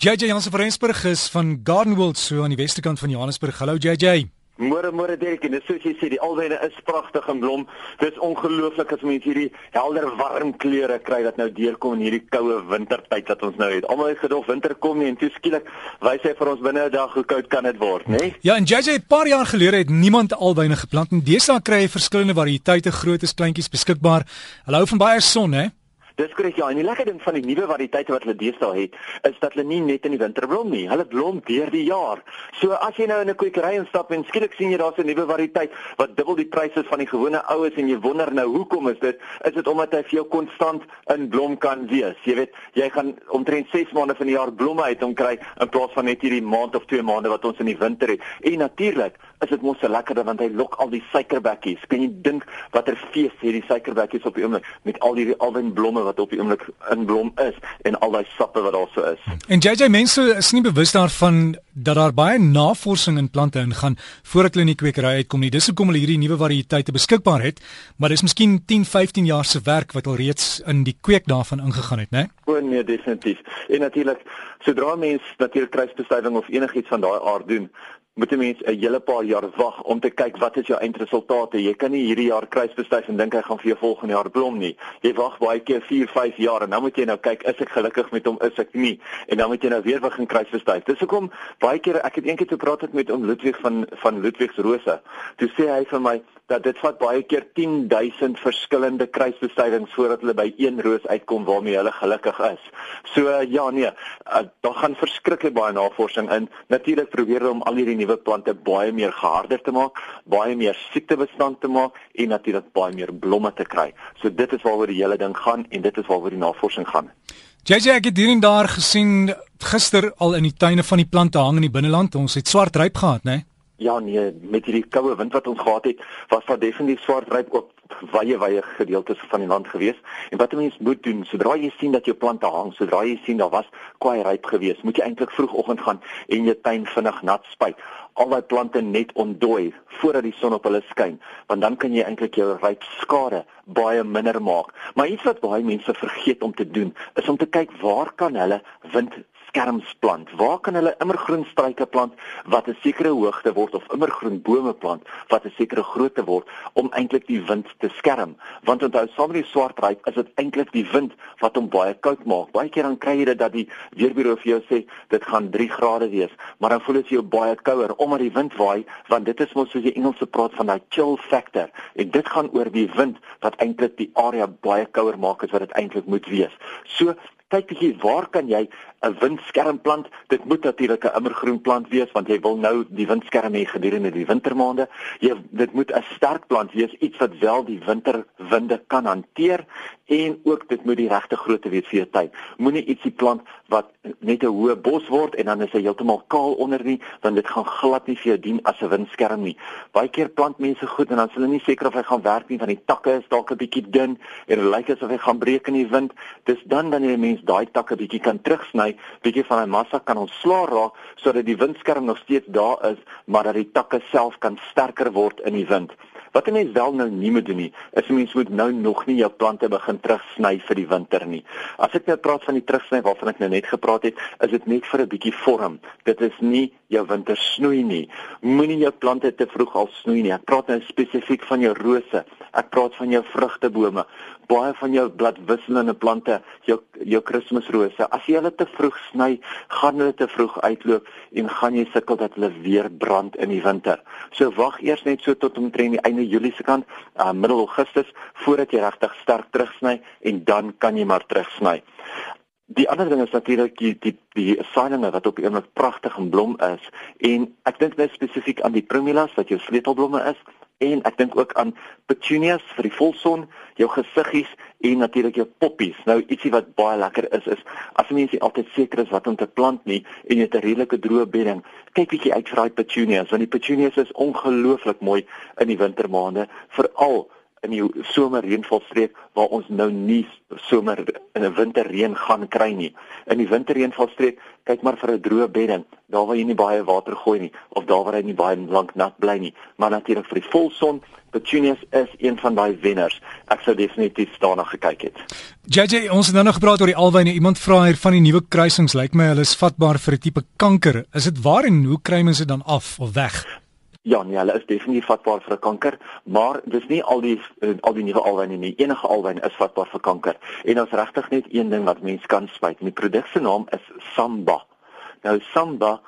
JJ Jansen van Rensburg is van Garden World so aan die westerkant van Johannesburg. Hallo JJ. Môre môre Derek en dis soos jy sê die alwyne is pragtig en blom. Dis ongelooflik as mense hierdie helder warm kleure kry wat nou deurkom in hierdie koue wintertyd wat ons nou het. Almal het gedog winter kom nie en toe skielik wys hy vir ons binne 'n dag hoe koud kan dit word, né? Ja, en JJ 'n paar jaar gelede het niemand alwyne geplant en deesdae kry jy verskillende variëteite, grootes, kleintjies beskikbaar. Hulle hou van baie son, hè? Dis korrek ja, en die lekker ding van die nuwe variëteite wat hulle deesdae het, is dat hulle nie net in die winter blom nie, hulle blom deur die jaar. So as jy nou in 'n kwekery instap en skielik sien jy daar's 'n nuwe variëteit wat dubbel die pryse van die gewone oues en jy wonder nou hoekom is dit? Is dit omdat hy vir jou konstant in blom kan wees? Jy weet, jy gaan omtrent 6 maande van die jaar blomme uit om kry in plaas van net hierdie maand of 2 maande wat ons in die winter het. En natuurlik is dit mos so lekker want hy lok al die suikerbekkies. Kan jy dink watter fees hierdie suikerbekkies op die oomblik met al die alwen blomme wat op die oomblik in blom is en al daai sappe wat daar so is. En JJ mense is nie bewus daarvan dat daar baie navorsing in plante ingaan voordat hulle in die kwekery uitkom nie. Dis hoekom hulle hierdie nuwe variëteite beskikbaar het, maar dis miskien 10, 15 jaar se werk wat al reeds in die kweek daarvan ingegaan het, né? O nee, definitief. En natuurlik, sodra mens natuurlik kruisbestuiving of enigiets van daai aard doen, moet 'n mens 'n hele paar jaar wag om te kyk wat is jou eindresultate. Jy kan nie hierdie jaar kruisbestuif en dink hy gaan vir jou volgende jaar blom nie. Jy wag baie keer 4, 5 jaar en dan moet jy nou kyk is ek gelukkig met hom is ek nie en dan moet jy nou weer begin kruisbestuif. Dis hoekom baie keer ek het eendag gepraat het met oom Ludwig van van Ludwigsrose. Toe sê hy vir my dat dit vat baie keer 10000 verskillende kruisbestuivings voordat hulle by een roos uitkom waarmee hulle gelukkig is. So ja nee, uh, daar gaan verskriklik baie navorsing in. Natuurlik probeer hulle om al hierdie nuwe plante baie meer geharder te maak, baie meer siektebestand te maak en natuurlik baie meer blomme te kry. So dit is waaroor die hele ding gaan en dit is waaroor die navorsing gaan. JJ ek het hier en daar gesien gister al in die tuine van die plante hang in die binneland. Ons het swart ryp gehad, né? Nee? Ja nee, met hierdie koue wind wat ons gehad het, was daar definitief swart ryp op wye wye gedeeltes van die land gewees. En wat 'n mens moet doen, sodra jy sien dat jou plante hang, sodra jy sien daar was kwaai ryp gewees, moet jy eintlik vroegoggend gaan en jou tuin vinnig nat spuit. Al daai plante net ontdooi voordat die son op hulle skyn, want dan kan jy eintlik jou ryp skade baie minder maak. Maar iets wat baie mense vergeet om te doen, is om te kyk waar kan hulle wind skerms plant? Waar kan hulle immergroen struike plant wat 'n sekere hoogte word of immergroen bome plant wat 'n sekere grootte word om eintlik die wind te skerm? Want onthou, saam met die swart ryp is dit eintlik die wind wat hom baie koud maak. Baie keer dan kry jy dit dat die weerbureau vir jou sê dit gaan 3 grade wees, maar dan voel dit jou baie kouer omdat die wind waai, want dit is mos soos die Engelse praat van daai chill factor. En dit gaan oor die wind wat eintlik die area baie kouer maak as wat dit eintlik moet wees. So kyk bietjie waar kan jy 'n windskerm plant? Dit moet natuurlik 'n immergroen plant wees want jy wil nou die windskerm hê gedurende die wintermaande. Jy dit moet 'n sterk plant wees, iets wat wel die winterwinde kan hanteer en ook dit moet die regte grootte wees vir jou tuin. Moenie ietsie plant wat net 'n hoë bos word en dan is hy heeltemal kaal onder nie, want dit gaan glad nie vir jou dien as 'n windskerm nie. Baie keer plant mense goed en dan is hulle nie seker of hy gaan werk nie want die takke is dalk 'n bietjie dun en dit lyk asof hy gaan breek in die wind. Dis dan wanneer jy mens daai takke bietjie kan terugsny, bietjie van hy massa kan ontslaa raak sodat die windskerm nog steeds daar is, maar dat die takke self kan sterker word in die wind. Wat 'n mens wel nou nie moet doen nie, is 'n mens moet nou nog nie jou plante begin terugsny vir die winter nie. As ek nou praat van die terugsny waarvan ek nou net gepraat het, is dit net vir 'n bietjie vorm. Dit is nie jou winter snoei nie. Moenie jou plante te vroeg al snoei nie. Ek praat nou spesifiek van jou rose. Ek praat van jou vrugtebome baie van jou bladwisselende plante, jou jou Kersrose, as jy hulle te vroeg sny, gaan hulle te vroeg uitloop en gaan jy sukkel dat hulle weer brand in die winter. So wag eers net so tot omtrent die einde Julie se kant, uh, middel Augustus, voordat jy regtig sterk terugsny en dan kan jy maar terugsny. Die ander ding is natuurlik die die die saailinge wat op die oomblik pragtig en blom is en ek dink nou spesifiek aan die primulas wat jou sleutelblomme is en ek dink ook aan petunias vir die volson, jou gesiggies en natuurlik jou poppies. Nou ietsie wat baie lekker is is as mense nie altyd seker is wat om te plant nie en jy het 'n redelike droë bedding, kyk bietjie uit vir daai petunias want die petunias is ongelooflik mooi in die wintermaande, veral in die somerreënvalstreek waar ons nou nie somer in 'n winterreën gaan kry nie. In die winterreënvalstreek, kyk maar vir 'n droë bedding, daar waar jy nie baie water gooi nie of daar waar hy nie baie lank nat bly nie, maar natuurlik vir die volson Petunias is een van daai wenners. Ek sou definitief daarna gekyk het. JJ, ons het nou nog gepraat oor die alwyne. Iemand vra hier van die nuwe kruisings. Lyk my hulle is vatbaar vir 'n tipe kanker. Is dit waar en hoe kry mense dit dan af of weg? Ja, nee, hulle is definitief vatbaar vir kanker, maar dis nie al die uh, al die nuwe alwyne nie. Enige alwyn is vatbaar vir kanker. En ons regtig net een ding wat mense kan spuit. Die produk se naam is Samba. Nou Samba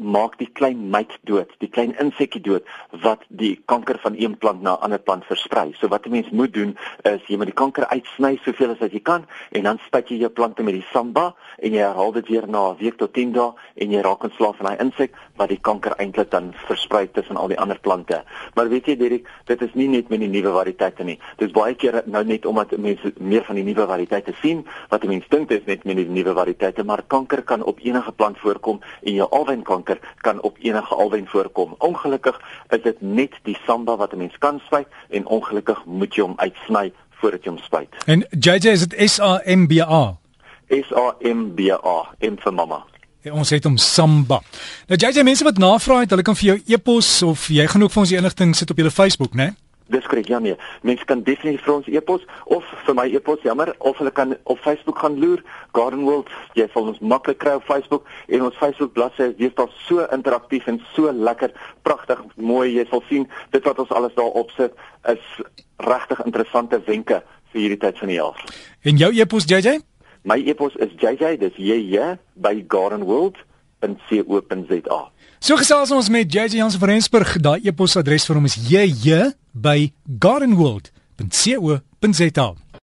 maak die klein myt dood, die klein insekkie dood wat die kanker van een plant na 'n ander plant versprei. So wat 'n mens moet doen is jy moet die kanker uitsny soveel as wat jy kan en dan spuit jy jou plante met die Samba en jy herhaal dit weer na 'n week tot 10 dae en jy raak ontslaaf van daai insek wat die kanker eintlik dan versprei tussen al die ander plante. Maar weet jy Derek, dit is nie net met die nuwe variëteite nie. Dit is baie keer nou net omdat mense meer van die nuwe variëteite sien wat mense dink dit is net met die nuwe variëteite, maar kanker kan op enige plant voorkom en jou alwynkanker kanker kan op enige alwyn voorkom. Ongelukkig is dit net die samba wat 'n mens kan spuit en ongelukkig moet jy hom uitsny voordat jy hom spuit. En JJ is dit S A M B A. S A M B A, in vir mamma. Ja, ons het hom samba. Nou JJ mense wat navraag het, hulle kan vir jou e-pos of jy gaan ook vir ons die inligting sit op julle Facebook, né? Nee? Dis korrek ja nee. Mense kan definitief vir ons e-pos of vir my e-pos jammer of hulle kan op Facebook gaan loer. Garden World, jy sal ons maklik kry op Facebook en ons Facebook bladsy is deesdae so interaktief en so lekker, pragtig, mooi. Jy sal sien dit wat ons alles daar opsit is regtig interessante wenke vir hierdie tyd van die jaar. En jou e-pos JJ? My e-pos is JJ, dis JJ by Garden World .co.za. So gesels ons met JJ Jansen van Rensburg. Daai e-posadres vir hom is jj by gardenworld.co.za.